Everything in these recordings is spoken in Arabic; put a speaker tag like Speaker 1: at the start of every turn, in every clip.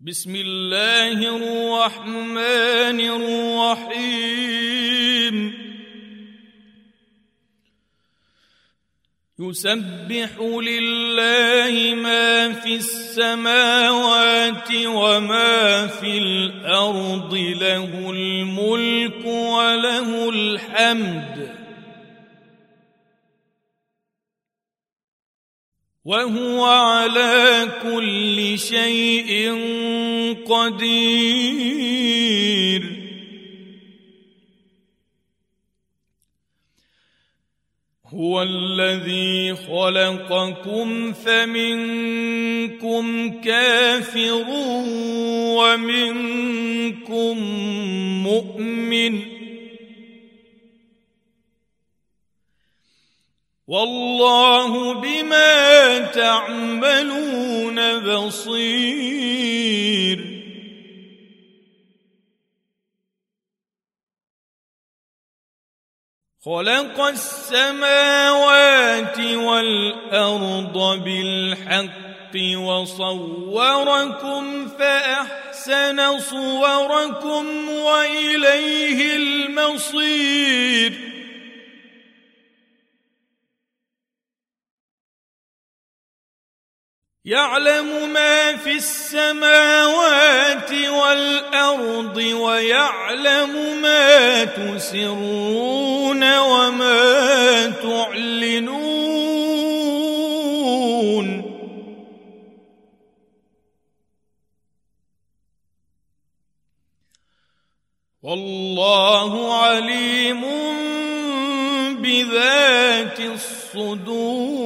Speaker 1: بسم الله الرحمن الرحيم. يسبح لله ما في السماوات وما في الأرض له الملك وله الحمد. وهو على كل شيء قدير. هو الذي خلقكم فمنكم كافر ومنكم مؤمن. والله بما تعملون بصير. خلق السماوات والأرض بالحق وصوركم فأحسن صوركم وإليه المصير. يعلم ما في السماوات والأرض ويعلم ما تسرون وما تعلنون. والله عليم بذات الصدور.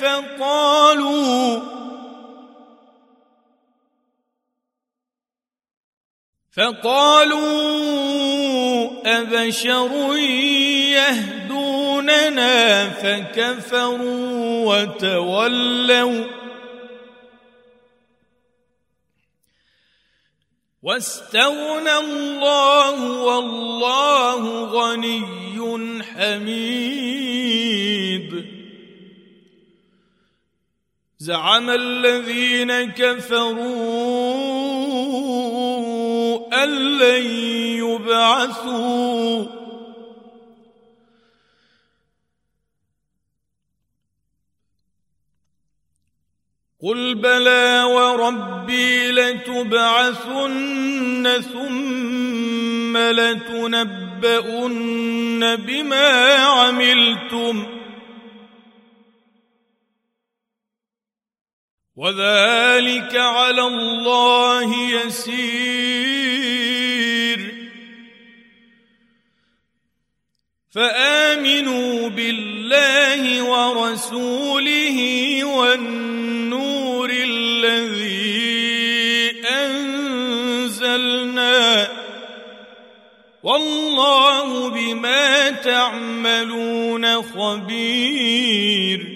Speaker 1: فقالوا فقالوا أبشر يهدوننا فكفروا وتولوا واستغنى الله والله غني حميد زعم الذين كفروا أن لن يبعثوا. قل بلى وربي لتبعثن ثم لتنبؤن بما عملتم وذلك على الله يسير. فآمنوا بالله ورسوله والنور الذي أنزلنا. والله بما تعملون خبير.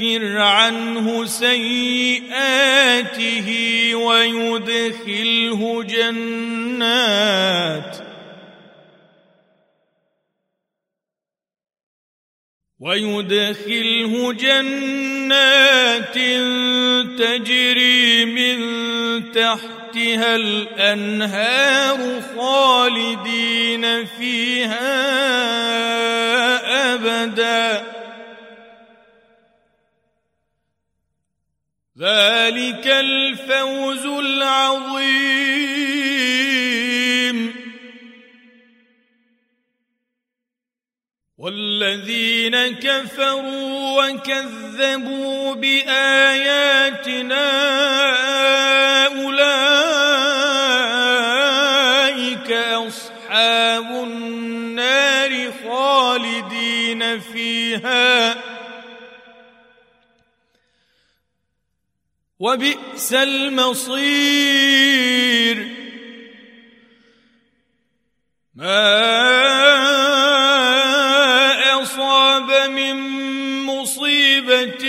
Speaker 1: يكفر عنه سيئاته ويدخله جنات. ويدخله جنات تجري من تحتها الأنهار خالدين فيها أبدا. ذلك الفوز العظيم. والذين كفروا وكذبوا بآياتنا أولئك أصحاب النار خالدين فيها. وبئس المصير. ما أصاب من مصيبة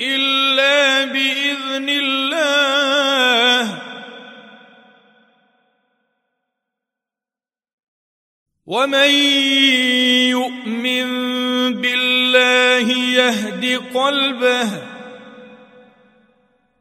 Speaker 1: إلا بإذن الله. ومن يؤمن بالله يهد قلبه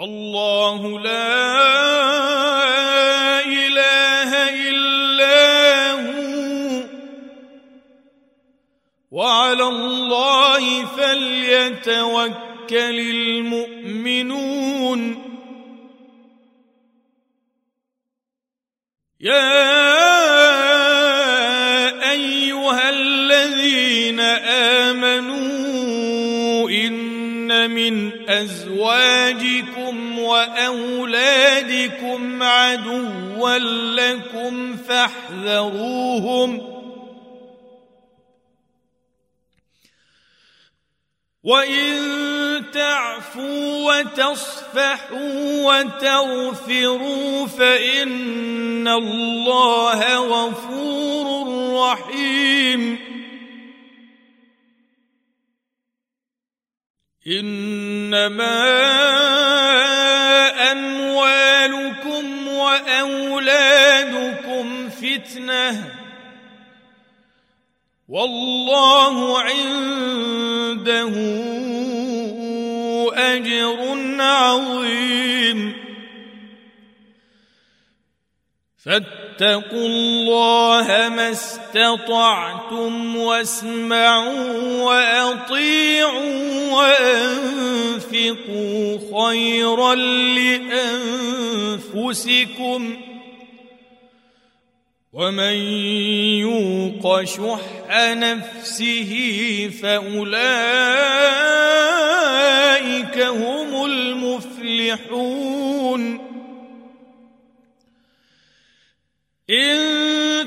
Speaker 1: الله لا إله إلا هو. وعلى الله فليتوكل المؤمنون. يا أيها الذين آمنوا إن من أزواجكم واولادكم عدوا لكم فاحذروهم وإن تعفوا وتصفحوا وتغفروا فإن الله غفور رحيم إنما فتنة. والله عنده أجر عظيم. فاتقوا الله ما استطعتم واسمعوا وأطيعوا وأنفقوا خيرا لأنفسكم. ومن يوق شح نفسه فأولئك هم المفلحون. إن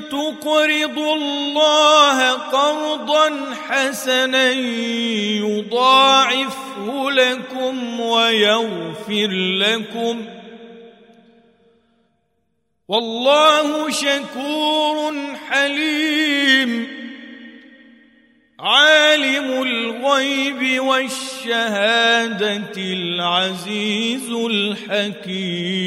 Speaker 1: تقرضوا الله قرضا حسنا يضاعفه لكم ويغفر لكم والله شكور حليم. عالم الغيب والشهادة العزيز الحكيم.